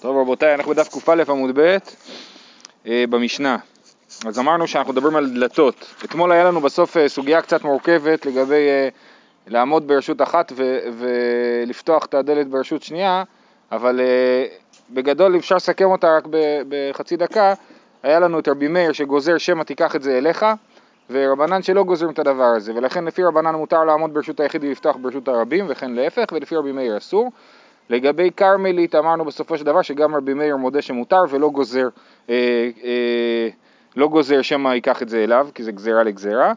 טוב רבותיי, אנחנו בדף קא עמוד ב' אה, במשנה. אז אמרנו שאנחנו מדברים על דלתות. אתמול היה לנו בסוף אה, סוגיה קצת מורכבת לגבי אה, לעמוד ברשות אחת ו- ולפתוח את הדלת ברשות שנייה, אבל בגדול אפשר לסכם אותה רק בחצי דקה. היה לנו את רבי מאיר שגוזר שמא תיקח את זה אליך, ורבנן שלא גוזרים את הדבר הזה, ולכן לפי רבנן מותר לעמוד ברשות היחיד ולפתוח ברשות הרבים, וכן להפך, ולפי רבי מאיר אסור. לגבי כרמלית אמרנו בסופו של דבר שגם רבי מאיר מודה שמותר ולא גוזר, אה, אה, לא גוזר שמא ייקח את זה אליו, כי זה גזירה לגזירה.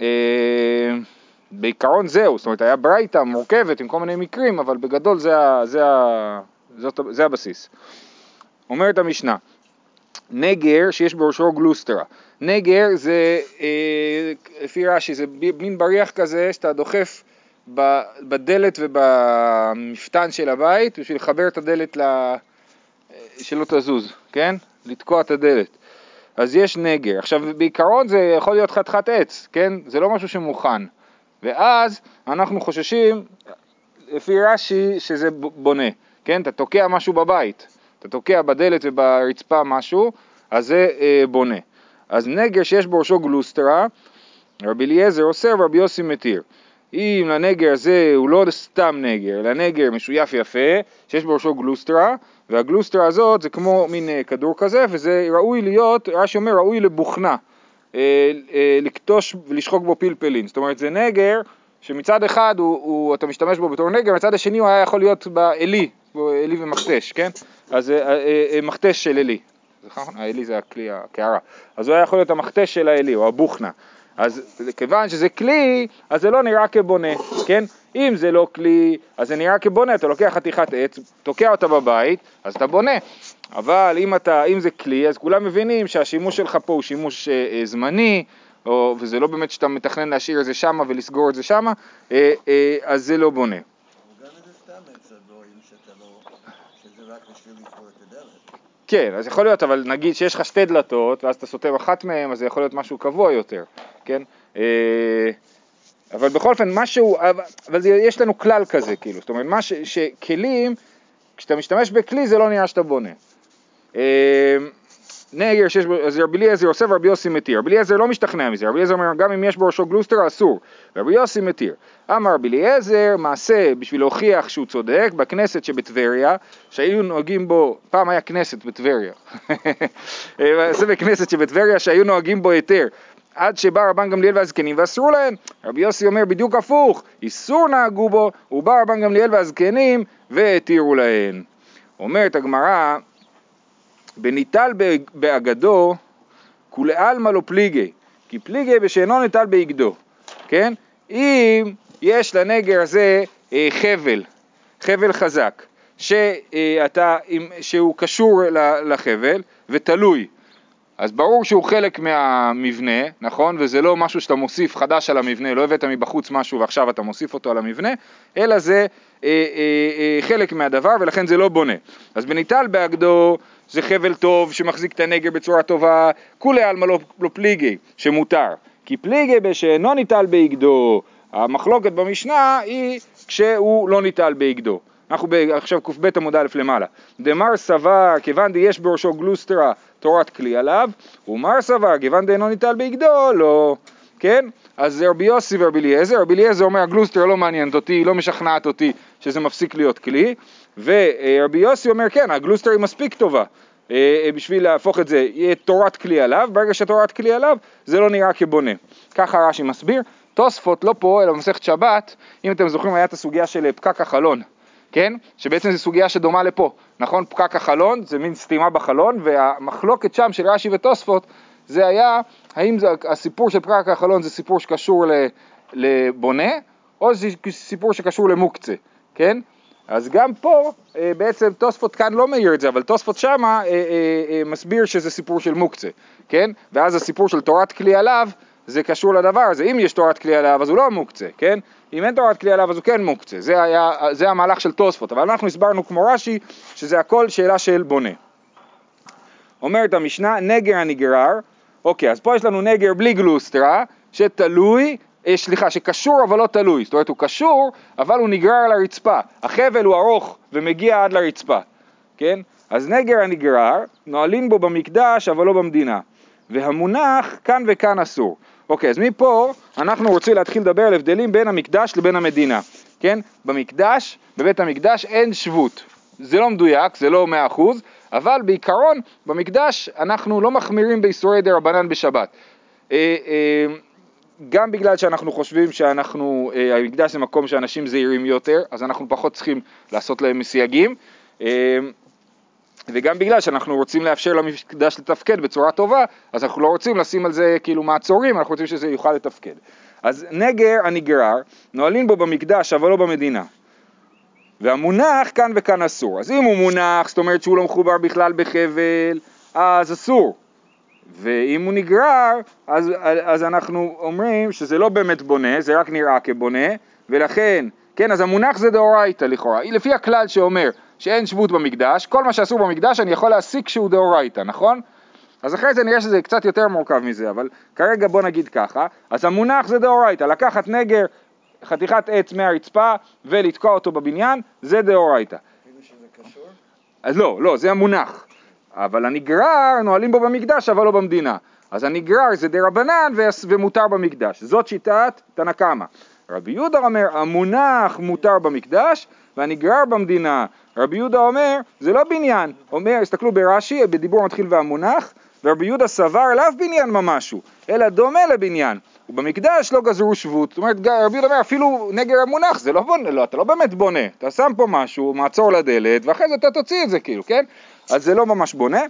אה, בעיקרון זהו, זאת אומרת היה ברייתא מורכבת עם כל מיני מקרים, אבל בגדול זה, זה, ה, זאת, זה הבסיס. אומרת המשנה, נגר שיש בראשו גלוסטרה. נגר זה, אה, לפי רש"י, זה מין בריח כזה שאתה דוחף בדלת ובמפתן של הבית בשביל לחבר את הדלת ל... שלא תזוז, כן? לתקוע את הדלת. אז יש נגר. עכשיו בעיקרון זה יכול להיות חתיכת עץ, כן? זה לא משהו שמוכן. ואז אנחנו חוששים, לפי רש"י, שזה בונה, כן? אתה תוקע משהו בבית, אתה תוקע בדלת וברצפה משהו, אז זה אה, בונה. אז נגר שיש בראשו גלוסטרה, רבי אליעזר אוסר ורבי יוסי מתיר. אם לנגר הזה הוא לא סתם נגר, אלא נגר משויף יפה, שיש בראשו גלוסטרה, והגלוסטרה הזאת זה כמו מין אה, כדור כזה, וזה ראוי להיות, רש"י אומר, ראוי לבוכנה, אה, אה, לקטוש ולשחוק בו פלפלין. זאת אומרת, זה נגר שמצד אחד הוא, הוא, אתה משתמש בו בתור נגר, מצד השני הוא היה יכול להיות בעלי, עלי ומכתש, כן? אז מכתש של עלי. נכון? העלי זה הכלי, הקערה. אז הוא היה יכול להיות המכתש של העלי, או הבוכנה. אז כיוון שזה כלי, אז זה לא נראה כבונה, כן? אם זה לא כלי, אז זה נראה כבונה, אתה לוקח חתיכת עץ, תוקע אותה בבית, אז אתה בונה. אבל אם, אתה, אם זה כלי, אז כולם מבינים שהשימוש שלך פה הוא שימוש אה, אה, זמני, או, וזה לא באמת שאתה מתכנן להשאיר את זה שמה ולסגור את זה שמה, אה, אה, אז זה לא בונה. כן, אז יכול להיות, אבל נגיד שיש לך שתי דלתות, ואז אתה סותם אחת מהן, אז זה יכול להיות משהו קבוע יותר, כן? אה, אבל בכל אופן, משהו, אבל יש לנו כלל כזה, כאילו, זאת אומרת, ש, שכלים, כשאתה משתמש בכלי זה לא נראה שאתה בונה. נגר שיש בו, אז רבי אליעזר עושה ורבי יוסי מתיר. רבי אליעזר לא משתכנע מזה, רבי אליעזר אומר גם אם יש בראשו גלוסטר אסור, רבי יוסי מתיר. אמר רבי אליעזר מעשה בשביל להוכיח שהוא צודק בכנסת שבטבריה, שהיו נוהגים בו, פעם היה כנסת בטבריה, מעשה בכנסת שבטבריה שהיו נוהגים בו היתר. עד שבא רבן גמליאל והזקנים ואסרו להם. רבי יוסי אומר בדיוק הפוך, איסור נהגו בו, ובא רבן גמליאל והזקנים והתירו להם. אומרת הגמרא, בניטל באגדו, כולי עלמא לא פליגי, כי פליגי בשאינו ניטל באגדו, כן? אם יש לנגר הזה אה, חבל, חבל חזק, שאתה, שהוא קשור לחבל ותלוי, אז ברור שהוא חלק מהמבנה, נכון? וזה לא משהו שאתה מוסיף חדש על המבנה, לא הבאת מבחוץ משהו ועכשיו אתה מוסיף אותו על המבנה, אלא זה אה, אה, אה, חלק מהדבר ולכן זה לא בונה. אז בניטל באגדו זה חבל טוב שמחזיק את הנגר בצורה טובה, כולי עלמא לא, לא פליגי, שמותר. כי פליגי בשאינו ניטל באגדו, המחלוקת במשנה היא כשהוא לא ניטל באגדו. אנחנו עכשיו קב עמוד א' למעלה. דמר סבר, כיוון דיש בראשו גלוסטרה תורת כלי עליו, ומר סבר, כיוון דאינו ניטל באגדו, לא. כן? אז רבי יוסי ורבי אליעזר, רבי אליעזר אומר הגלוסטרה לא מעניינת אותי, לא משכנעת אותי שזה מפסיק להיות כלי, ורבי יוסי אומר כן, הגלוסטרה היא מספיק טובה. אה, בשביל להפוך את זה, יהיה תורת כלי עליו, ברגע שתורת כלי עליו, זה לא נראה כבונה. ככה רש"י מסביר. תוספות לא פה, אלא במסכת שבת, אם אתם זוכרים, היה את הסוגיה של פקק החלון. כן? שבעצם זו סוגיה שדומה לפה, נכון? פקק החלון, זה מין סתימה בחלון, והמחלוקת שם של רש"י ותוספות, זה היה, האם זה, הסיפור של פקק החלון זה סיפור שקשור לבונה, או זה סיפור שקשור למוקצה, כן? אז גם פה אה, בעצם תוספות כאן לא מעיר את זה, אבל תוספות שמה אה, אה, מסביר שזה סיפור של מוקצה, כן? ואז הסיפור של תורת כלי עליו זה קשור לדבר הזה, אם יש תורת כלי עליו אז הוא לא מוקצה, כן? אם אין תורת כלי עליו אז הוא כן מוקצה, זה, היה, זה המהלך של תוספות, אבל אנחנו הסברנו כמו רש"י שזה הכל שאלה של בונה. אומרת המשנה, נגר הנגרר, אוקיי, אז פה יש לנו נגר בלי גלוסטרה, שתלוי, אה, סליחה, שקשור אבל לא תלוי, זאת אומרת הוא קשור אבל הוא נגרר על הרצפה, החבל הוא ארוך ומגיע עד לרצפה, כן? אז נגר הנגרר, נועלין בו במקדש אבל לא במדינה. והמונח כאן וכאן אסור. אוקיי, אז מפה אנחנו רוצים להתחיל לדבר על הבדלים בין המקדש לבין המדינה, כן? במקדש, בבית המקדש אין שבות. זה לא מדויק, זה לא מאה אחוז, אבל בעיקרון במקדש אנחנו לא מחמירים באיסורי דה רבנן בשבת. אה, אה, גם בגלל שאנחנו חושבים שאנחנו, אה, המקדש זה מקום שאנשים זהירים יותר, אז אנחנו פחות צריכים לעשות להם מסייגים. וגם בגלל שאנחנו רוצים לאפשר למקדש לתפקד בצורה טובה, אז אנחנו לא רוצים לשים על זה כאילו מעצורים, אנחנו רוצים שזה יוכל לתפקד. אז נגר הנגרר, נועלים בו במקדש אבל לא במדינה. והמונח כאן וכאן אסור. אז אם הוא מונח, זאת אומרת שהוא לא מחובר בכלל בחבל, אז אסור. ואם הוא נגרר, אז, אז אנחנו אומרים שזה לא באמת בונה, זה רק נראה כבונה, ולכן, כן, אז המונח זה דאורייתא לכאורה. לפי הכלל שאומר שאין שבות במקדש, כל מה שאסור במקדש אני יכול להסיק שהוא דאורייתא, נכון? אז אחרי זה נראה שזה קצת יותר מורכב מזה, אבל כרגע בוא נגיד ככה, אז המונח זה דאורייתא, לקחת נגר, חתיכת עץ מהרצפה ולתקוע אותו בבניין, זה דאורייתא. אז לא, לא, זה המונח. אבל הנגרר נועלים בו במקדש אבל לא במדינה. אז הנגרר זה דה רבנן ומותר במקדש. זאת שיטת תנא קמא. רבי יהודה אומר המונח מותר במקדש והנגרר במדינה. רבי יהודה אומר זה לא בניין. אומר, הסתכלו ברש"י, בדיבור מתחיל והמונח, ורבי יהודה סבר לאו בניין ממשהו, אלא דומה לבניין. ובמקדש לא גזרו שבות, זאת אומרת רבי יהודה אומר אפילו נגר המונח זה לא בונה, לא, אתה לא באמת בונה, אתה שם פה משהו, מעצור לדלת ואחרי זה אתה תוציא את זה כאילו, כן? אז זה לא ממש בונה,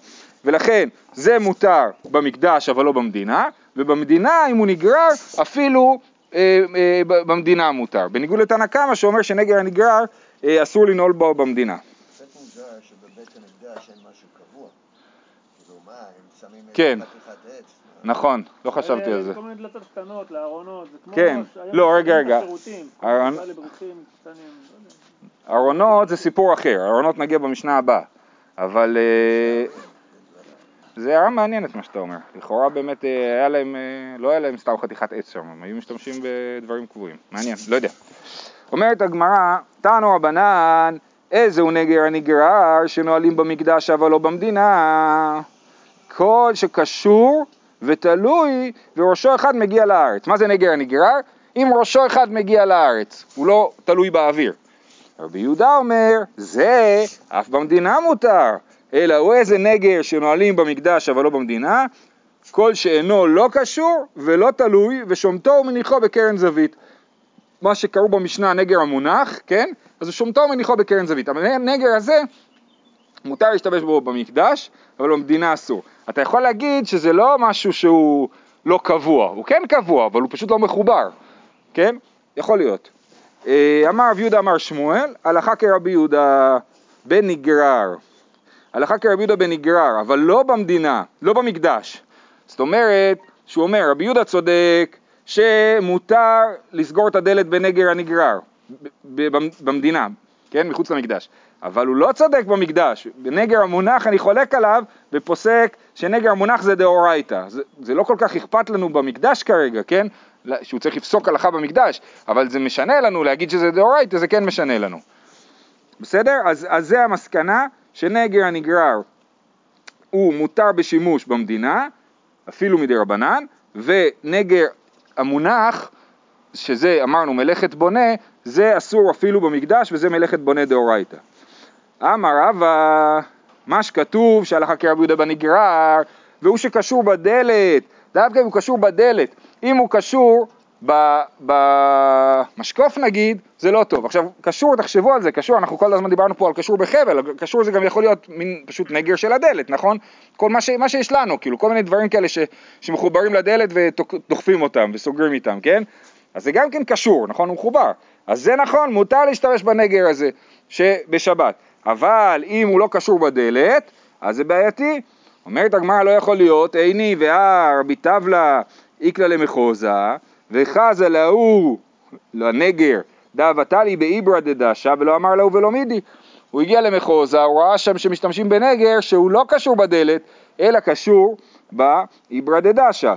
ולכן זה מותר במקדש אבל לא במדינה, ובמדינה אם הוא נגרר אפילו אה, אה, במדינה מותר, בניגוד לתנא קמא שאומר שנגר הנגרר אה, אסור לנעול בו במדינה. כן, נכון, לא חשבתי על זה. כל מיני דלתות קטנות לארונות, זה כמו... כן, לא, רגע, רגע. ארונות זה סיפור אחר, ארונות נגיע במשנה הבאה. אבל אה, זה הערה מעניינת מה שאתה אומר. לכאורה באמת אה, היה להם, אה, לא היה להם סתם חתיכת עץ שם, הם היו משתמשים בדברים קבועים. מעניין, לא יודע. אומרת הגמרא, תנו רבנן, איזהו נגר הנגרר שנועלים במקדש אבל לא במדינה. כל שקשור ותלוי וראשו אחד מגיע לארץ. מה זה נגר הנגרר? אם ראשו אחד מגיע לארץ, הוא לא תלוי באוויר. רבי יהודה אומר, זה אף במדינה מותר, אלא הוא איזה נגר שנועלים במקדש אבל לא במדינה, כל שאינו לא קשור ולא תלוי ושומתו ומניחו בקרן זווית. מה שקראו במשנה נגר המונח, כן? אז הוא שומתו ומניחו בקרן זווית. הנגר הזה, מותר להשתמש בו במקדש, אבל במדינה אסור. אתה יכול להגיד שזה לא משהו שהוא לא קבוע, הוא כן קבוע, אבל הוא פשוט לא מחובר, כן? יכול להיות. אה, אמר רב יהודה אמר שמואל, הלכה כרבי יהודה בן נגרר. הלכה כרבי יהודה בן נגרר, אבל לא במדינה, לא במקדש. זאת אומרת, שהוא אומר, רבי יהודה צודק שמותר לסגור את הדלת בנגר הנגרר, במדינה, כן, מחוץ למקדש. אבל הוא לא צודק במקדש, בנגר המונח אני חולק עליו ופוסק שנגר המונח זה דאורייתא. זה, זה לא כל כך אכפת לנו במקדש כרגע, כן? שהוא צריך לפסוק הלכה במקדש, אבל זה משנה לנו להגיד שזה דאורייתא, זה כן משנה לנו. בסדר? אז, אז זה המסקנה שנגר הנגרר הוא מותר בשימוש במדינה, אפילו מדי רבנן, ונגר המונח, שזה אמרנו מלאכת בונה, זה אסור אפילו במקדש וזה מלאכת בונה דאורייתא. אמר רבא, מה שכתוב שהלכה כרבי יהודה בנגרר, והוא שקשור בדלת, דווקא אם הוא קשור בדלת, אם הוא קשור במשקוף נגיד, זה לא טוב. עכשיו, קשור, תחשבו על זה, קשור, אנחנו כל הזמן דיברנו פה על קשור בחבל, קשור זה גם יכול להיות מין פשוט נגר של הדלת, נכון? כל מה, ש, מה שיש לנו, כאילו, כל מיני דברים כאלה ש, שמחוברים לדלת ודוחפים אותם וסוגרים איתם, כן? אז זה גם כן קשור, נכון? הוא מחובר. אז זה נכון, מותר להשתמש בנגר הזה שבשבת. אבל אם הוא לא קשור בדלת, אז זה בעייתי. אומרת הגמרא לא יכול להיות, עיני והר, רבי טבלה, איקלה למחוזה, וחזה להוא, לנגר, דאבתה לי באיברא דדשה, ולא אמר להוא ולא מידי. הוא הגיע למחוזה, הוא ראה שם שמשתמשים בנגר שהוא לא קשור בדלת, אלא קשור באיברא דדשה.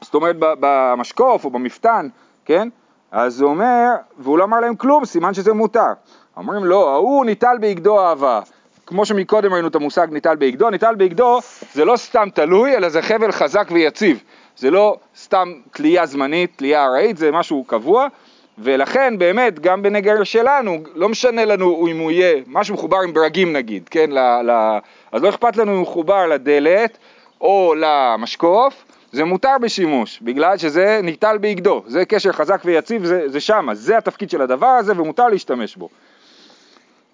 זאת אומרת במשקוף או במפתן, כן? אז הוא אומר, והוא לא אמר להם כלום, סימן שזה מותר. אומרים לא, ההוא ניטל ביגדו אהבה. כמו שמקודם ראינו את המושג ניטל בהגדו, ניטל בהגדו זה לא סתם תלוי, אלא זה חבל חזק ויציב. זה לא סתם תלייה זמנית, תלייה ארעית, זה משהו קבוע, ולכן באמת גם בנגר שלנו, לא משנה לנו אם הוא יהיה, משהו מחובר עם ברגים נגיד, כן, ל, ל, אז לא אכפת לנו אם הוא מחובר לדלת או למשקוף, זה מותר בשימוש, בגלל שזה ניטל בהגדו, זה קשר חזק ויציב, זה, זה שמה, זה התפקיד של הדבר הזה ומותר להשתמש בו.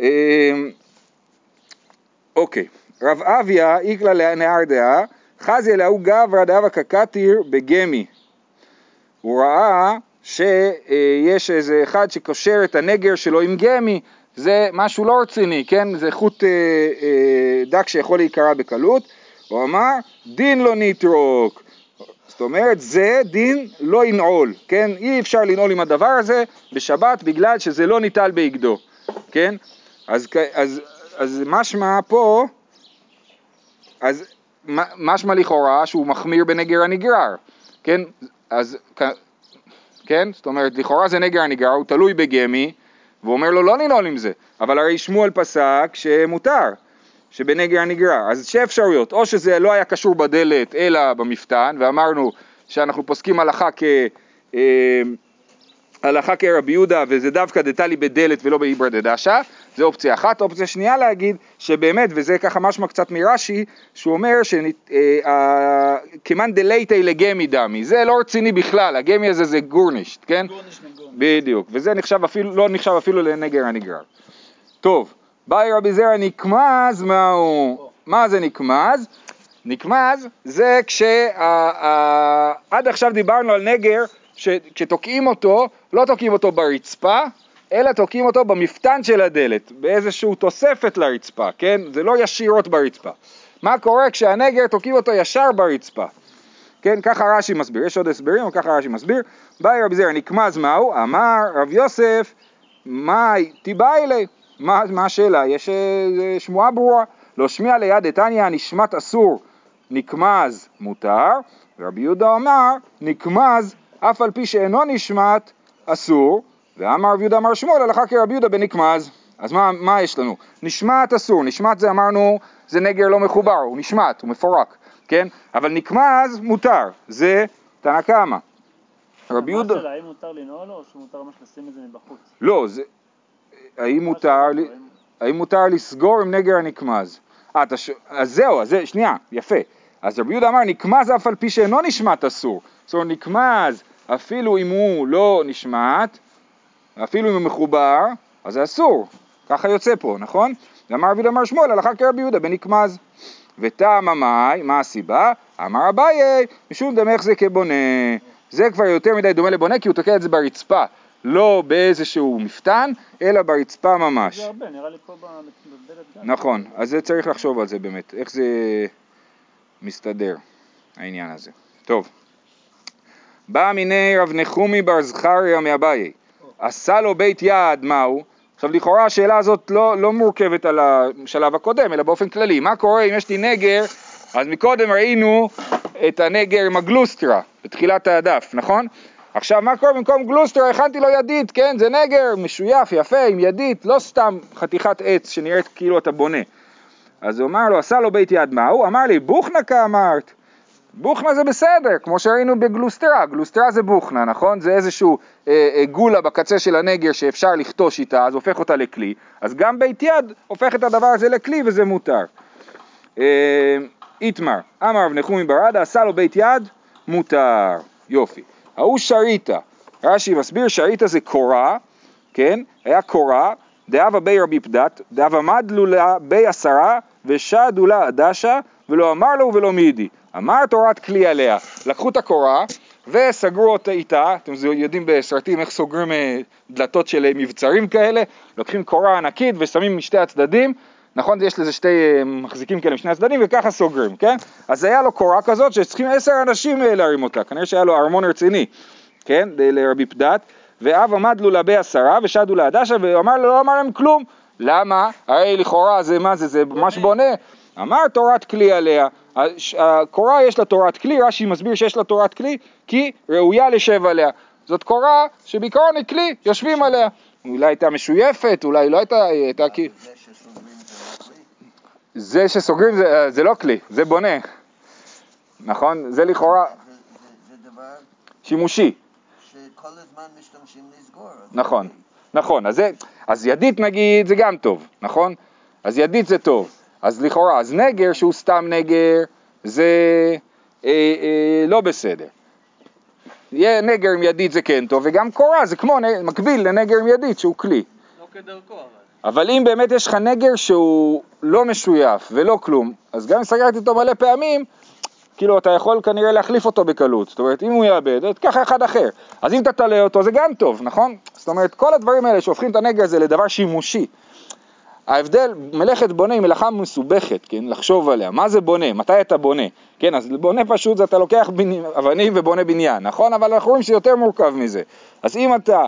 אמ, אוקיי, רב אביה איקלה לנהר דעה, חזי אלהוא גברא דאבה קקתיר בגמי. הוא ראה שיש איזה אחד שקושר את הנגר שלו עם גמי, זה משהו לא רציני, כן? זה חוט אה, אה, דק שיכול להיקרע בקלות. הוא אמר, דין לא ניטרוק. זאת אומרת, זה דין לא ינעול, כן? אי אפשר לנעול עם הדבר הזה בשבת בגלל שזה לא ניטל בהגדו, כן? אז, אז, אז משמע פה, אז משמע לכאורה שהוא מחמיר בנגר הנגרר, כן? אז, כן? זאת אומרת, לכאורה זה נגר הנגרר, הוא תלוי בגמי, והוא אומר לו לא לנעול עם זה, אבל הרי שמואל פסק שמותר, שבנגר הנגרר, אז שתי אפשרויות, או שזה לא היה קשור בדלת אלא במפתן, ואמרנו שאנחנו פוסקים הלכה כ... הלכה כרבי יהודה וזה דווקא דתלי בדלת ולא באיברא דדשא, זה אופציה אחת. אופציה שנייה להגיד שבאמת, וזה ככה משמע קצת מרש"י, שהוא אומר שכמאן אה, דלייטי לגמי דמי, זה לא רציני בכלל, הגמי הזה זה גורנישט, כן? גורנישט מגורנישט. בדיוק, וזה נחשב אפילו, לא נחשב אפילו לנגר הנגרר. טוב, באי רבי זרע נקמז, מהו? מה זה נקמז? נקמז זה כש... עד עכשיו דיברנו על נגר שכשתוקעים אותו, לא תוקעים אותו ברצפה, אלא תוקעים אותו במפתן של הדלת, באיזושהי תוספת לרצפה, כן? זה לא ישירות ברצפה. מה קורה כשהנגר תוקעים אותו ישר ברצפה? כן, ככה רש"י מסביר, יש עוד הסברים, אבל ככה רש"י מסביר. באי רבי זרע נקמז מהו? אמר רב יוסף, מאי תיבאי לי. מה, מה השאלה? יש אה, שמועה ברורה. לא שמיע ליד דתניא נשמת אסור, נקמז מותר, ורבי יהודה אמר נקמז אף על פי שאינו נשמת אסור, ואמר רב יהודה אמר שמואל הלכה כרבי יהודה בנקמז. אז מה, מה יש לנו? נשמת אסור, נשמת זה אמרנו זה נגר לא מחובר, הוא נשמת, הוא מפורק, כן? אבל נקמז מותר, זה תנא קמא. רבי יהודה... האם מותר לנעול או שמותר ממש לשים את זה מבחוץ? לא, זה... האם מותר, האם מותר לסגור עם נגר הנקמז? אה, אז זהו, אז זה, שנייה, יפה. אז רבי יהודה אמר נקמז אף על פי שאינו נשמת אסור. זאת אומרת נקמז אפילו אם הוא לא נשמט, אפילו אם הוא מחובר, אז זה אסור. ככה יוצא פה, נכון? ואמר רבי אמר שמואל הלכה כרבי יהודה בנקמז. וטעם המאי, מה הסיבה? אמר אביי, משום דמך זה כבונה. זה כבר יותר מדי דומה לבונה כי הוא תוקע את זה ברצפה, לא באיזשהו מפתן, אלא ברצפה ממש. זה הרבה, נראה לי פה בדלת גם. נכון, אז זה צריך לחשוב על זה באמת, איך זה מסתדר, העניין הזה. טוב. בא מיני רב נחומי בר זכריה מאביי, עשה לו בית יד, מהו? עכשיו לכאורה השאלה הזאת לא, לא מורכבת על השלב הקודם, אלא באופן כללי, מה קורה אם יש לי נגר, אז מקודם ראינו את הנגר עם הגלוסטרה, בתחילת הדף, נכון? עכשיו מה קורה במקום גלוסטרה, הכנתי לו ידית, כן, זה נגר משויף, יפה, עם ידית, לא סתם חתיכת עץ שנראית כאילו אתה בונה. אז הוא אמר לו, עשה לו בית יד, מה הוא? אמר לי, בוכנקה אמרת. בוכנה זה בסדר, כמו שראינו בגלוסטרה, גלוסטרה זה בוכנה, נכון? זה איזשהו אה, אה, גולה בקצה של הנגר שאפשר לכתוש איתה, אז הופך אותה לכלי, אז גם בית יד הופך את הדבר הזה לכלי וזה מותר. אה, איתמר, אמר רב נחומי ברדה, עשה לו בית יד, מותר. יופי. ההוא שריטה, רש"י מסביר, שריטה זה קורה, כן? היה קורה, דאבה בי רבי פדת, דאבה מדלו לה בי עשרה, ושדו לה עדשה, ולא אמר לו ולא מידי. אמר תורת כלי עליה, לקחו את הקורה וסגרו אותה איתה, אתם יודעים בסרטים איך סוגרים אה, דלתות של אה, מבצרים כאלה, לוקחים קורה ענקית ושמים משתי הצדדים, נכון? יש לזה שתי אה, מחזיקים כאלה משני הצדדים וככה סוגרים, כן? אז היה לו קורה כזאת שצריכים עשר אנשים להרים אותה, כנראה שהיה לו ארמון רציני, כן? לרבי פדת, ואב עמד לו לבי עשרה ושדו לעדשה ואמר לו לא אמר להם כלום, למה? הרי לכאורה זה מה זה, זה ממש בונה, אמר תורת כלי עליה, הקורה יש לה תורת כלי, רש"י מסביר שיש לה תורת כלי כי ראויה לשב עליה. זאת קורה שבעיקרון היא כלי, יושבים עליה. אולי הייתה משויפת, אולי לא הייתה, הייתה כי... זה שסוגרים זה, זה לא כלי, זה בונה, נכון? זה לכאורה זה, זה, זה דבר שימושי, שכל הזמן משתמשים לסגור. נכון, נכון, אז, זה, אז ידית נגיד זה גם טוב, נכון? אז ידית זה טוב, אז לכאורה, אז נגר שהוא סתם נגר זה אה, אה, לא בסדר. יהיה נגר עם ידית זה כן טוב, וגם קורה זה כמו מקביל לנגר עם ידית שהוא כלי. לא כדרכו אבל. אבל אם באמת יש לך נגר שהוא לא משויף ולא כלום, אז גם אם סגרתי אותו מלא פעמים, כאילו אתה יכול כנראה להחליף אותו בקלות. זאת אומרת, אם הוא יאבד, אז תיקח אחד אחר. אז אם אתה תלה אותו זה גם טוב, נכון? זאת אומרת, כל הדברים האלה שהופכים את הנגר הזה לדבר שימושי. ההבדל, מלאכת בונה היא מלאכה מסובכת, כן? לחשוב עליה. מה זה בונה? מתי אתה בונה? כן, אז בונה פשוט זה אתה לוקח בני, אבנים ובונה בניין, נכון? אבל אנחנו רואים שזה יותר מורכב מזה. אז אם אתה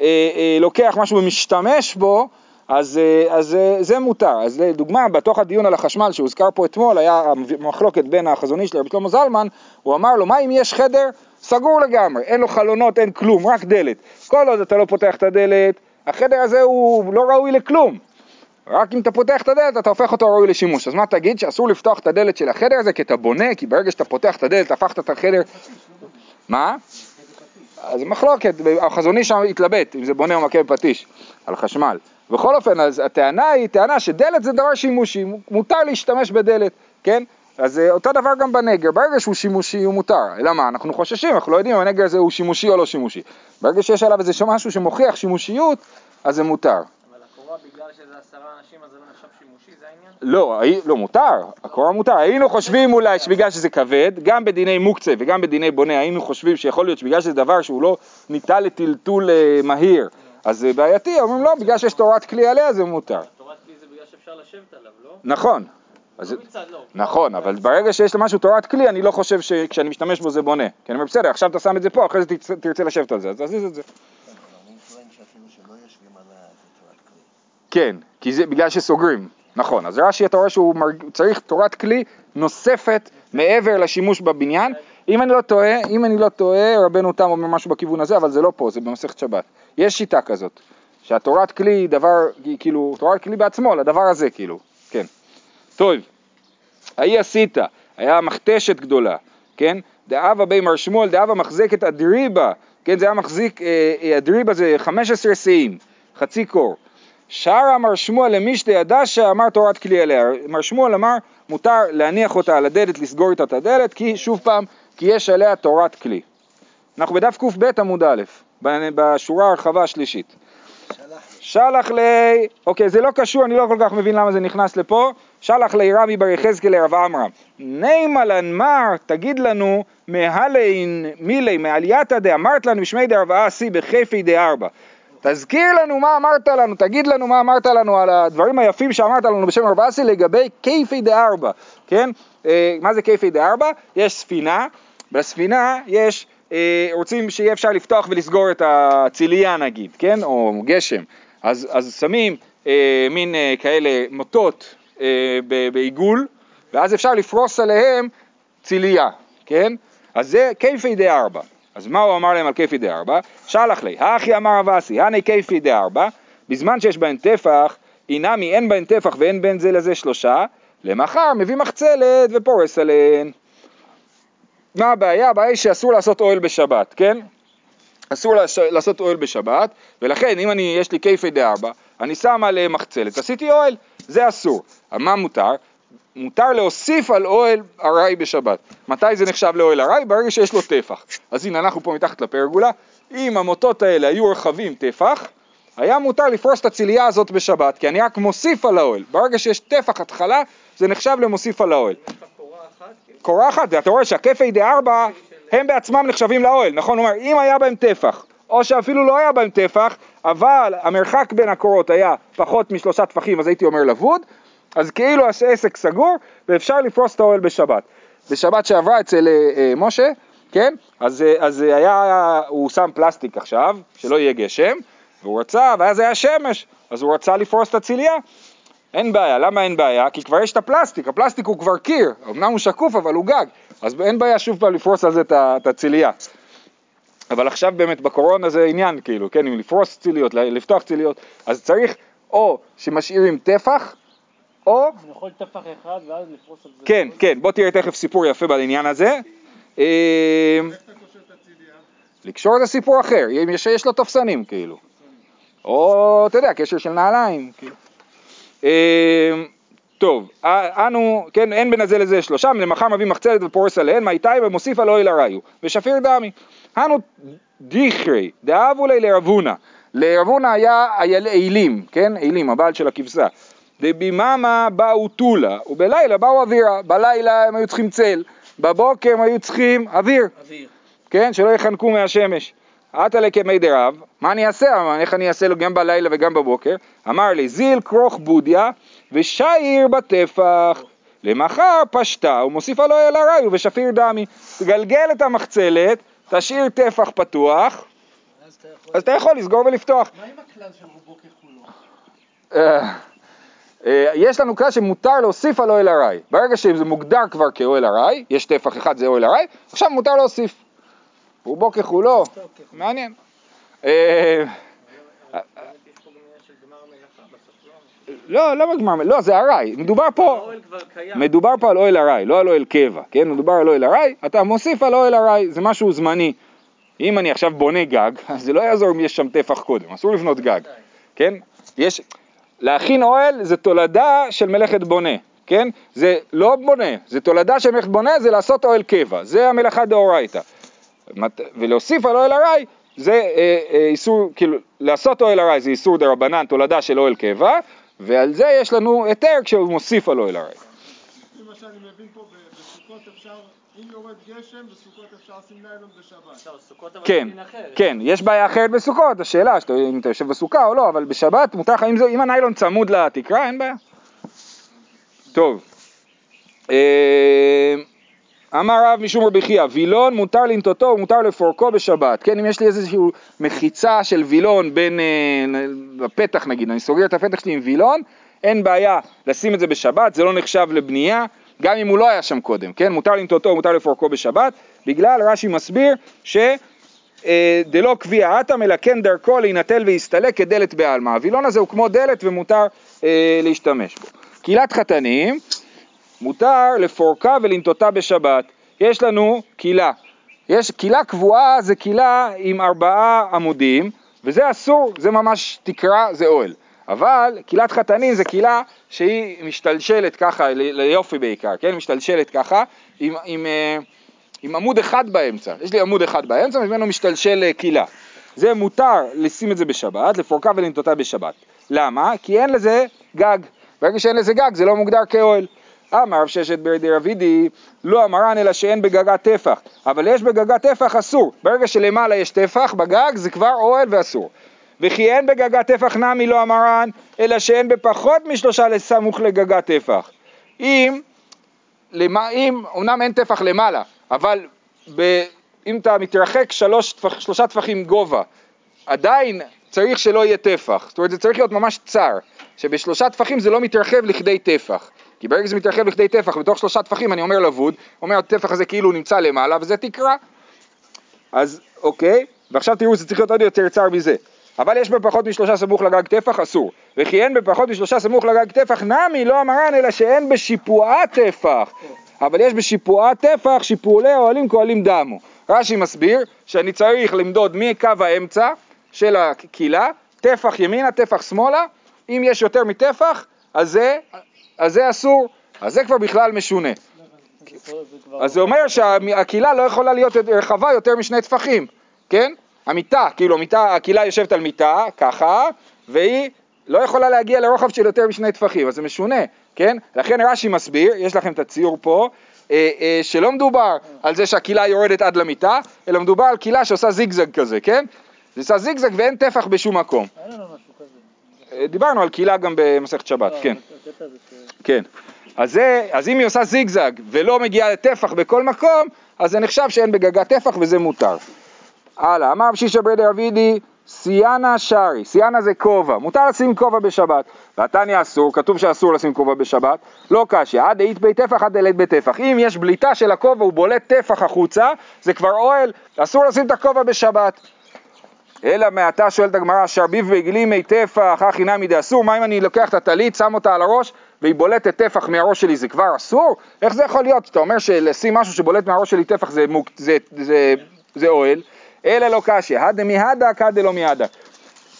אה, אה, לוקח משהו ומשתמש בו, אז, אה, אז אה, זה מותר. אז לדוגמה, בתוך הדיון על החשמל שהוזכר פה אתמול, היה מחלוקת בין החזון איש לרבי שלמה זלמן, הוא אמר לו, מה אם יש חדר סגור לגמרי, אין לו חלונות, אין כלום, רק דלת. כל עוד אתה לא פותח את הדלת, החדר הזה הוא לא ראוי לכלום. רק אם אתה פותח את הדלת אתה הופך אותו ראוי לשימוש. אז מה תגיד? שאסור לפתוח את הדלת של החדר הזה כי אתה בונה, כי ברגע שאתה פותח את הדלת הפכת את החדר... מה? אז מחלוקת, החזון איש שם התלבט אם זה בונה או מכה בפטיש על חשמל. בכל אופן, אז הטענה היא טענה שדלת זה דבר שימושי, מותר להשתמש בדלת, כן? אז אה, אותו דבר גם בנגר, ברגע שהוא שימושי הוא מותר, אלא מה? אנחנו חוששים, אנחנו לא יודעים אם הנגר הזה הוא שימושי או לא שימושי. ברגע שיש עליו איזה משהו שמוכיח שימושיות, אז זה מותר. הקורה בגלל שזה עשרה אנשים אז זה לא נחשב שימושי, זה העניין? לא, לא מותר, הקורה מותר. היינו חושבים אולי שבגלל שזה כבד, גם בדיני מוקצה וגם בדיני בונה, היינו חושבים שיכול להיות שבגלל שזה דבר שהוא לא ניתן לטלטול אה, מהיר, אז זה בעייתי, אומרים לא, בגלל שיש תורת כלי עליה זה מותר. תורת כלי זה בגלל שאפשר לשבת עליו, לא? נכון. אז, לא לא. נכון, אבל ברגע שיש למשהו תורת כלי, אני לא חושב שכשאני משתמש בו זה בונה. כי אני אומר, בסדר, עכשיו אתה שם את זה פה, אחרי זה תרצה לשבת על זה, אז תזיז את זה. אני טוען שאפילו שלא יושבים עליה זה תורת כלי. כן, כי זה בגלל שסוגרים. נכון, אז רש"י אתה רואה שהוא מרג... צריך תורת כלי נוספת מעבר לשימוש בבניין. אם אני לא טועה, אם אני לא טועה, רבנו תם אומר משהו בכיוון הזה, אבל זה לא פה, זה במסכת שבת. יש שיטה כזאת, שהתורת כלי היא דבר, היא כאילו, תורת כלי בעצמו, לדבר הזה כאילו, כן. טוב, ההיא עשית, היה מכתשת גדולה, כן? דאבה בי מר שמואל, דאבה מחזקת אדריבה, כן? זה היה מחזיק, אה, אה, אדריבה זה 15 שאים, חצי קור. שרה מר שמואל למישתי הדשה אמר תורת כלי עליה. מר שמואל אמר מותר להניח אותה על הדלת, לסגור איתה את הדלת, כי שוב פעם, כי יש עליה תורת כלי. אנחנו בדף קב עמוד א', בשורה הרחבה השלישית. שלח לי, אוקיי זה לא קשור, אני לא כל כך מבין למה זה נכנס לפה, שלח לי רבי בר יחזקאל לרב עמרם, נימה לנמר, תגיד לנו, מהלין מילי מעלייתא דאמרת לנו שמי דרב אסי בחיפי דארבע. תזכיר לנו מה אמרת לנו, תגיד לנו מה אמרת לנו על הדברים היפים שאמרת לנו בשם רב אסי לגבי כיפי דארבע, כן? אה, מה זה כיפי דארבע? יש ספינה, בספינה יש, אה, רוצים שיהיה אפשר לפתוח ולסגור את הציליה נגיד, כן? או גשם. אז, אז שמים אה, מין אה, כאלה מוטות אה, בעיגול, ואז אפשר לפרוס עליהם ציליה, כן? אז זה כיפי דארבע. אז מה הוא אמר להם על כיפי דארבע? שלח לי, האחי אמר רב אסי, הני כיפי דארבע, בזמן שיש בהן טפח, אינמי אין בהן טפח ואין בין זה לזה שלושה, למחר מביא מחצלת ופורס עליהן. מה הבעיה? הבעיה היא שאסור לעשות אוהל בשבת, כן? אסור לעש- לעשות אוהל בשבת, ולכן אם אני, יש לי כיפי דארבע, אני שם על אה, מחצלת, עשיתי אוהל, זה אסור. מה מותר? מותר להוסיף על אוהל ארעי בשבת. מתי זה נחשב לאוהל ארעי? ברגע שיש לו טפח. אז הנה אנחנו פה מתחת לפרגולה, אם המוטות האלה היו רחבים טפח, היה מותר לפרוס את הצלייה הזאת בשבת, כי אני רק מוסיף על האוהל. ברגע שיש טפח התחלה, זה נחשב למוסיף על האוהל. קורה אחת, ואתה רואה שהכיפי דארבע הם בעצמם נחשבים לאוהל, נכון? הוא אומר, אם היה בהם טפח, או שאפילו לא היה בהם טפח, אבל המרחק בין הקורות היה פחות משלושה טפחים, אז הייתי אומר לבוד, אז כאילו העסק סגור, ואפשר לפרוס את האוהל בשבת. בשבת שעברה אצל אה, אה, משה, כן? אז, אה, אז אה, היה, הוא שם פלסטיק עכשיו, שלא יהיה גשם, והוא רצה, ואז היה שמש, אז הוא רצה לפרוס את הציליה. אין בעיה, למה אין בעיה? כי כבר יש את הפלסטיק, הפלסטיק הוא כבר קיר, אמנם הוא שקוף אבל הוא גג, אז אין בעיה שוב פעם לפרוס על זה את ה- את הצלייה. אבל עכשיו באמת בקורונה זה עניין כאילו, כן, אם לפרוס ציליות, לפתוח ציליות, אז צריך או שמשאירים טפח, או, אני יכול טפח אחד ואז לפרוס על זה. כן, כן, בוא תראה תכף סיפור יפה בעניין הזה. אה, לקשור זה סיפור אחר, יש, יש לו תופסנים כאילו. או, אתה יודע, קשר של נעליים. כאילו. אה, טוב, א- אנו, כן, אין בין הזה לזה שלושה, למחר מביא מחצלת ופורס עליהן, מה איתי ומוסיף על אוהל הראיו, ושפיר דמי. אנו דיכרי, דאבו לי לרבונה. לרבונה היה אייל- אילים, כן, אילים, הבעל של הכבשה. דביממה באו טולה, ובלילה באו אווירה. בלילה הם היו צריכים צל, בבוקר הם היו צריכים אוויר. אוויר. כן, שלא יחנקו מהשמש. עטה לקמי דרב, מה אני אעשה? איך אני אעשה לו גם בלילה וגם בבוקר? אמר לי, זיל כרוך בודיה ושעיר בטפח. למחר פשטה ומוסיפה לו אל הראיו ושפיר דמי. תגלגל את המחצלת, תשאיר טפח פתוח, אז אתה יכול... אז אתה יכול לסגור ולפתוח. מה עם הכלל של רובו ככולו? אה, יש לנו כלל שמותר להוסיף על אוהל ארעי. ברגע שזה מוגדר כבר כאוהל ארעי, יש טפח אחד זה אוהל ארעי, עכשיו מותר להוסיף. רובו ככולו, מעניין. אה, לא, לא בגמר, לא, זה ארעי, מדובר פה. מדובר פה על אוהל ארעי, לא על אוהל קבע, כן? מדובר על אוהל ארעי, אתה מוסיף על אוהל ארעי, זה משהו זמני. אם אני עכשיו בונה גג, אז זה לא יעזור אם יש שם טפח קודם, אסור לבנות גג, כן? יש, להכין אוהל זה תולדה של מלאכת בונה, כן? זה לא בונה, זה תולדה של מלאכת בונה, זה לעשות אוהל קבע, זה המלאכה דאורייתא. ולהוסיף על אוהל ארעי זה אה, אה, איסור, כאילו, לעשות אוהל ארעי זה איסור דה רבנן, תולדה של אוהל קבע, ועל זה יש לנו היתר כשהוא מוסיף על אוהל ארעי. לפי מה שאני מבין פה, בסוכות אפשר, אם יורד גשם, בסוכות אפשר לשים ניילון בשבת. סוכות אבל כן. כן, יש בעיה אחרת בסוכות, השאלה שאתה, אם אתה יושב בסוכה או לא, אבל בשבת מותר לך, אם, זה, אם הניילון צמוד לתקרה, אין בעיה. טוב, אה, אמר רב משום רבי חייא, וילון מותר לנטותו ומותר לפורקו בשבת, כן, אם יש לי איזושהי מחיצה של וילון בין, אה, בפתח נגיד, אני סוגר את הפתח שלי עם וילון, אין בעיה לשים את זה בשבת, זה לא נחשב לבנייה, גם אם הוא לא היה שם קודם, כן, מותר לנטותו ומותר לפורקו בשבת, בגלל רש"י מסביר ש... אה, דלא קביע אטם אלא כן דרכו להינטל ויסתלק כדלת בעלמא. הווילון הזה הוא כמו דלת ומותר אה, להשתמש בו. קהילת חתנים, מותר לפורקה ולנטותה בשבת. יש לנו קהילה. יש קהילה קבועה זה קהילה עם ארבעה עמודים, וזה אסור, זה ממש תקרה, זה אוהל. אבל קהילת חתנים זה קהילה שהיא משתלשלת ככה, ליופי בעיקר, כן? משתלשלת ככה, עם, עם, אה, עם עמוד אחד באמצע. יש לי עמוד אחד באמצע, ממנו משתלשל אה, קהילה. זה מותר לשים את זה בשבת, לפורקה ולנטותה בשבת. למה? כי אין לזה גג. ברגע שאין לזה גג זה לא מוגדר כאוהל. אמר רב ששת ברדי רבידי, לא אמרן אלא שאין בגגה טפח, אבל יש בגגה טפח אסור. ברגע שלמעלה יש טפח בגג זה כבר אוהל ואסור. וכי אין בגגה טפח נמי לא אמרן, אלא שאין בפחות משלושה לסמוך לגגה טפח. אם, למה, אם, אמנם אין טפח למעלה, אבל ב, אם אתה מתרחק שלוש, שלושה טפחים גובה, עדיין צריך שלא יהיה טפח. זאת אומרת, זה צריך להיות ממש צר, שבשלושה טפחים זה לא מתרחב לכדי טפח. כי ברגע שזה מתרחב לכדי טפח, בתוך שלושה טפחים אני אומר לבוד, אומר הטפח הזה כאילו נמצא למעלה, וזה תקרה. אז אוקיי, ועכשיו תראו, זה צריך להיות עוד יותר צר מזה. אבל יש בפחות משלושה סמוך לגג טפח, אסור. וכי אין בפחות משלושה סמוך לגג טפח, נמי לא אמרן, אלא שאין בשיפועה טפח. אבל יש בשיפועה טפח, שיפועלי אוהלים כהלים דמו. רש"י מסביר שאני צריך למדוד מקו האמצע של הקהילה, טפח ימינה, טפח שמאלה, אם יש יותר מטפח, אז זה, אז זה אסור, אז זה כבר בכלל משונה. אז זה אומר שהקהילה לא יכולה להיות רחבה יותר משני טפחים, כן? המיטה, כאילו המיטה, הקהילה יושבת על מיטה, ככה, והיא לא יכולה להגיע לרוחב של יותר משני טפחים, אז זה משונה, כן? לכן רש"י מסביר, יש לכם את הציור פה, אה, אה, שלא מדובר על זה שהקהילה יורדת עד למיטה, אלא מדובר על קהילה שעושה זיגזג כזה, כן? זה עושה זיגזג ואין טפח בשום מקום. אה, דיברנו על קהילה גם במסכת שבת, לא, כן. כן. אז, זה, אז אם היא עושה זיגזג ולא מגיעה לטפח בכל מקום, אז זה נחשב שאין בגגה טפח וזה מותר. הלאה, אמר רב שישא ברדי רבידי, סיאנה שרי, סיאנה זה כובע, מותר לשים כובע בשבת. והתניא אסור, כתוב שאסור לשים כובע בשבת, לא קשיא, עד דאית בי טפח עד דלית בי טפח. אם יש בליטה של הכובע, הוא בולט טפח החוצה, זה כבר אוהל, אסור לשים את הכובע בשבת. אלא מעתה שואלת הגמרא, שרביב ועגלים מי טפח, הכי נמי דאסור, מה אם אני לוקח את הטלית, שם אותה על הראש, והיא בולטת טפח מהראש שלי זה כבר אסור? איך זה יכול להיות? אתה אומר שלשים משהו שבולט מהראש שלי טפח זה, מוק, זה, זה, זה אוהל, אלא לא קשיא, הדה מהדק, הדה לא מהדק.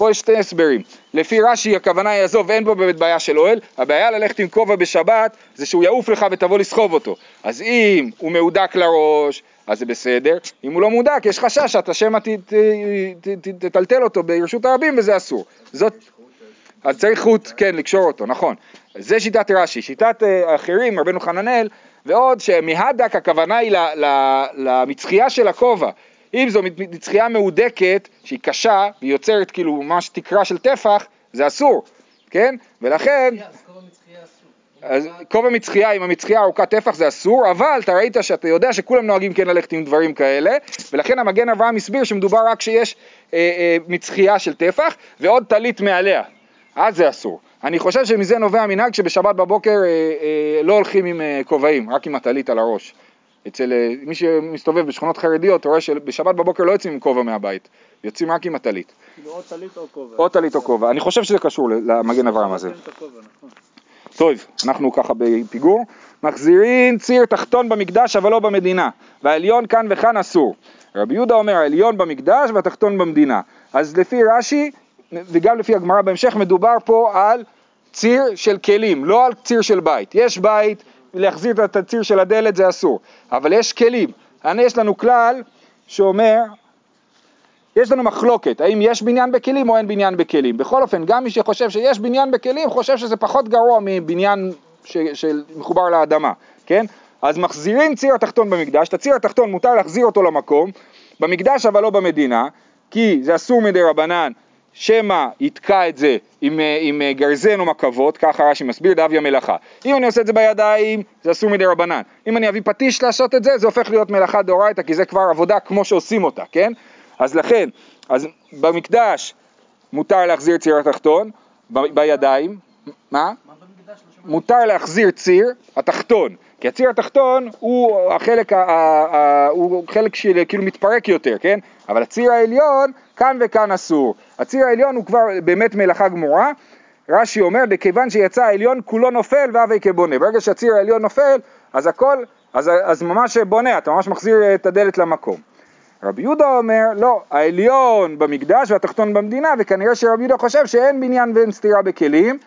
פה יש שתי הסברים. לפי רש"י הכוונה היא עזוב, אין פה באמת בעיה של אוהל, הבעיה ללכת עם כובע בשבת זה שהוא יעוף לך ותבוא לסחוב אותו. אז אם הוא מהודק לראש, אז זה בסדר, אם הוא לא מודק, יש חשש שאתה שמא תטלטל אותו ברשות הרבים וזה אסור. זאת, אז צריך חוט, כן, לקשור אותו, נכון. זה שיטת רש"י. שיטת אה, אחרים, רבנו חננאל, ועוד שמהדק הכוונה היא למצחייה של הכובע. אם זו מצחייה מהודקת, שהיא קשה, והיא יוצרת כאילו ממש תקרה של טפח, זה אסור, כן? ולכן... אז כובע מצחייה עם המצחייה ארוכת טפח זה אסור, אבל אתה ראית שאתה יודע שכולם נוהגים כן ללכת עם דברים כאלה, ולכן המגן אברהם הסביר שמדובר רק כשיש אה, אה, מצחייה של טפח ועוד טלית מעליה, אז זה אסור. אני חושב שמזה נובע מנהג שבשבת בבוקר אה, אה, לא הולכים עם אה, כובעים, רק עם הטלית על הראש. אצל אה, מי שמסתובב בשכונות חרדיות, אתה רואה שבשבת בבוקר לא יוצאים עם כובע מהבית, יוצאים רק עם הטלית. כאילו או טלית או כובע. או טלית או כובע. אני חושב שזה קשור למגן אברהם הזה. כן, נכון. טוב, אנחנו ככה בפיגור. מחזירים ציר תחתון במקדש אבל לא במדינה, והעליון כאן וכאן אסור. רבי יהודה אומר העליון במקדש והתחתון במדינה. אז לפי רש"י וגם לפי הגמרא בהמשך מדובר פה על ציר של כלים, לא על ציר של בית. יש בית, להחזיר את הציר של הדלת זה אסור, אבל יש כלים. יש לנו כלל שאומר יש לנו מחלוקת, האם יש בניין בכלים או אין בניין בכלים. בכל אופן, גם מי שחושב שיש בניין בכלים, חושב שזה פחות גרוע מבניין ש, של מחובר לאדמה, כן? אז מחזירים ציר התחתון במקדש, את הציר התחתון מותר להחזיר אותו למקום, במקדש אבל לא במדינה, כי זה אסור מדי רבנן, שמא יתקע את זה עם, אה, עם אה, גרזן או מקבות, ככה רש"י מסביר, דאביה מלאכה. אם אני עושה את זה בידיים, זה אסור מדי רבנן. אם אני אביא פטיש לעשות את זה, זה הופך להיות מלאכה דאורייתא, כי זה כבר עבודה כמו שעושים אותה, כן? אז לכן, אז במקדש מותר להחזיר ציר התחתון, ב- בידיים, מה? מותר להחזיר ציר התחתון, כי הציר התחתון הוא החלק, ה- ה- ה- הוא חלק של כאילו מתפרק יותר, כן? אבל הציר העליון, כאן וכאן אסור. הציר העליון הוא כבר באמת מלאכה גמורה. רש"י אומר, בכיוון שיצא העליון כולו נופל והווי כבונה. ברגע שהציר העליון נופל, אז הכל, אז, אז ממש בונה, אתה ממש מחזיר את הדלת למקום. רבי יהודה אומר, לא, העליון במקדש והתחתון במדינה, וכנראה שרבי יהודה חושב שאין בניין ואין סתירה בכלים,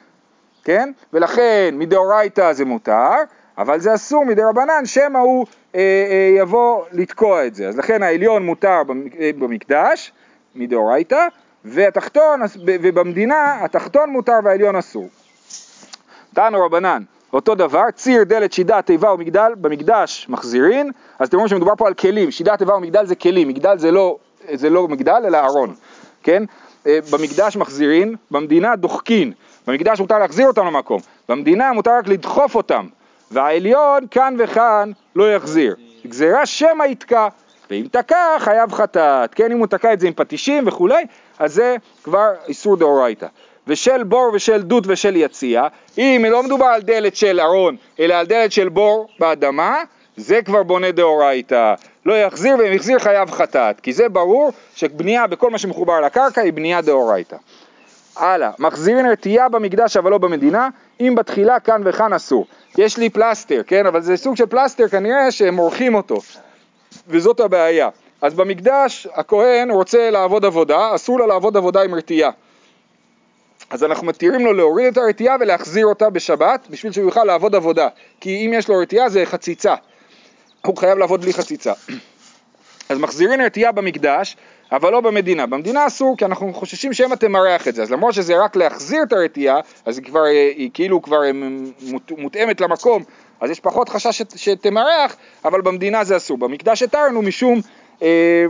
כן? ולכן מדאורייתא זה מותר, אבל זה אסור מדרבנן, שמא הוא אה, אה, יבוא לתקוע את זה. אז לכן העליון מותר אה, במקדש, מדאורייתא, והתחתון, ובמדינה התחתון מותר והעליון אסור. תנו רבנן, אותו דבר, ציר, דלת, שידה, תיבה ומגדל, במקדש מחזירין, אז אתם רואים שמדובר פה על כלים, שידה, תיבה ומגדל זה כלים, מגדל זה לא, זה לא מגדל אלא ארון, כן? אה, במקדש מחזירין, במדינה דוחקין, במקדש מותר להחזיר אותם למקום, במדינה מותר רק לדחוף אותם, והעליון כאן וכאן לא יחזיר, גזירה שמא יתקע, ואם תקע חייב חטאת, כן? אם הוא תקע את זה עם פטישים וכולי, אז זה כבר איסור דאורייתא. ושל בור ושל דות ושל יציע, אם לא מדובר על דלת של ארון, אלא על דלת של בור באדמה, זה כבר בונה דאורייתא. לא יחזיר ואם יחזיר חייב חטאת, כי זה ברור שבנייה בכל מה שמחובר לקרקע היא בנייה דאורייתא. הלאה, מחזירין רתיעה במקדש אבל לא במדינה, אם בתחילה כאן וכאן אסור. יש לי פלסטר, כן, אבל זה סוג של פלסטר כנראה שהם עורכים אותו, וזאת הבעיה. אז במקדש הכהן רוצה לעבוד עבודה, אסור לו לעבוד עבודה עם רתיעה. אז אנחנו מתירים לו להוריד את הרתיעה ולהחזיר אותה בשבת, בשביל שהוא יוכל לעבוד עבודה. כי אם יש לו רתיעה זה חציצה. הוא חייב לעבוד בלי חציצה. אז מחזירים רתיעה במקדש, אבל לא במדינה. במדינה אסור, כי אנחנו חוששים שמא תמרח את זה. אז למרות שזה רק להחזיר את הרתיעה, אז היא כבר, היא כאילו כבר אה, מות- מותאמת למקום, אז יש פחות חשש שת- שתמרח, אבל במדינה זה אסור. במקדש התרנו משום... אה,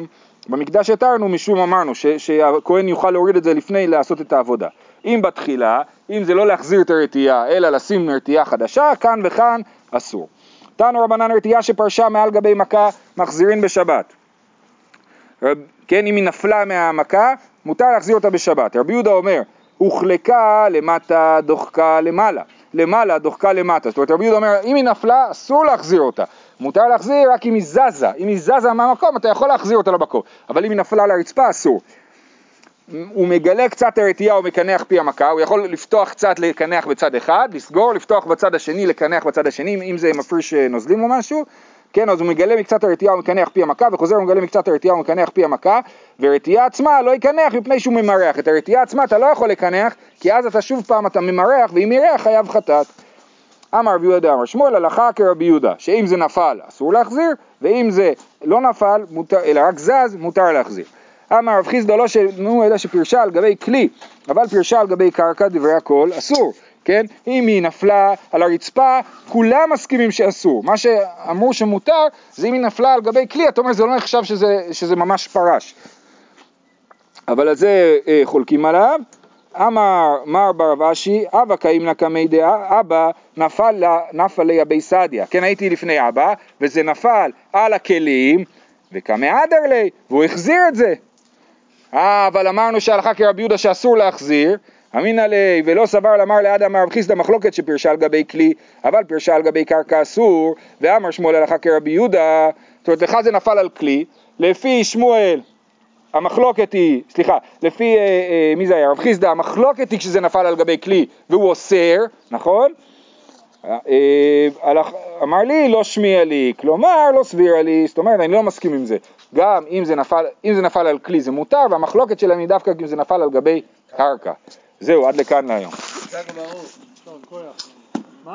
במקדש התרנו משום אמרנו ש, שהכהן יוכל להוריד את זה לפני לעשות את העבודה. אם בתחילה, אם זה לא להחזיר את הרתיעה אלא לשים רתיעה חדשה, כאן וכאן אסור. תנו רבנן רתיעה שפרשה מעל גבי מכה מחזירין בשבת. רב, כן, אם היא נפלה מהמכה, מותר להחזיר אותה בשבת. רבי יהודה אומר, הוחלקה למטה, דוחקה למעלה. למעלה, דוחקה למטה. זאת אומרת, רבי יהודה אומר, אם היא נפלה, אסור להחזיר אותה. מותר להחזיר רק אם היא זזה. אם היא זזה מהמקום, אתה יכול להחזיר אותה למקום. אבל אם היא נפלה לרצפה, אסור. הוא מגלה קצת הרתיעה, הוא מקנח פי המכה, הוא יכול לפתוח קצת לקנח בצד אחד, לסגור, לפתוח בצד השני, לקנח בצד השני, אם זה מפריש אה, נוזלים או משהו, כן, אז הוא מגלה מקצת הרתיעה ומקנח פי המכה, וחוזר ומגלה מקצת הרתיעה ומקנח פי המכה, ורתיעה עצמה לא יקנח מפני שהוא ממרח. את הרתיעה עצמה אתה לא יכול לקנח, כי אז אתה שוב פעם אתה ממרח, ואם ירח חייב חטאת. אמר רבי יהודה אמר שמואל הלכה כרבי יהודה, שאם זה נפל אסור להחזיר, ואם זה לא נפל, מותר, אלא רק זז, מותר להחזיר. אמר רב חיסדא לא שנו אלא שפרשה על גבי כלי, אבל פרשה על גבי קרקע דברי הכל אסור. כן? אם היא נפלה על הרצפה, כולם מסכימים שאסור. מה שאמרו שמותר, זה אם היא נפלה על גבי כלי, אתה אומר זה לא נחשב שזה, שזה ממש פרש. אבל על זה אה, חולקים עליו. אמר מר ברב אשי, אבא קאים נקמי דעה, אבא נפל, נפל ליבי סדיה. כן, הייתי לפני אבא, וזה נפל על הכלים, וקמי אדר לי, והוא החזיר את זה. אה, אבל אמרנו שהלכה כרבי יהודה שאסור להחזיר, אמינא ליה ולא סבר לאמר לאדם רב חיסדא מחלוקת שפרשה על גבי כלי, אבל פרשה על גבי קרקע אסור, ואמר שמואל הלכה כרבי יהודה, זאת אומרת לך זה נפל על כלי, לפי שמואל המחלוקת היא, סליחה, לפי, אה, אה, מי זה היה? רב חיסדא, המחלוקת היא כשזה נפל על גבי כלי והוא אוסר, נכון? אה, אה, אמר לי, לא שמיע לי, כלומר, לא סבירה לי, זאת אומרת, אני לא מסכים עם זה. גם אם זה נפל, אם זה נפל על כלי זה מותר, והמחלוקת שלהם היא דווקא אם זה נפל על גבי קרקע. זהו, עד לכאן להיום.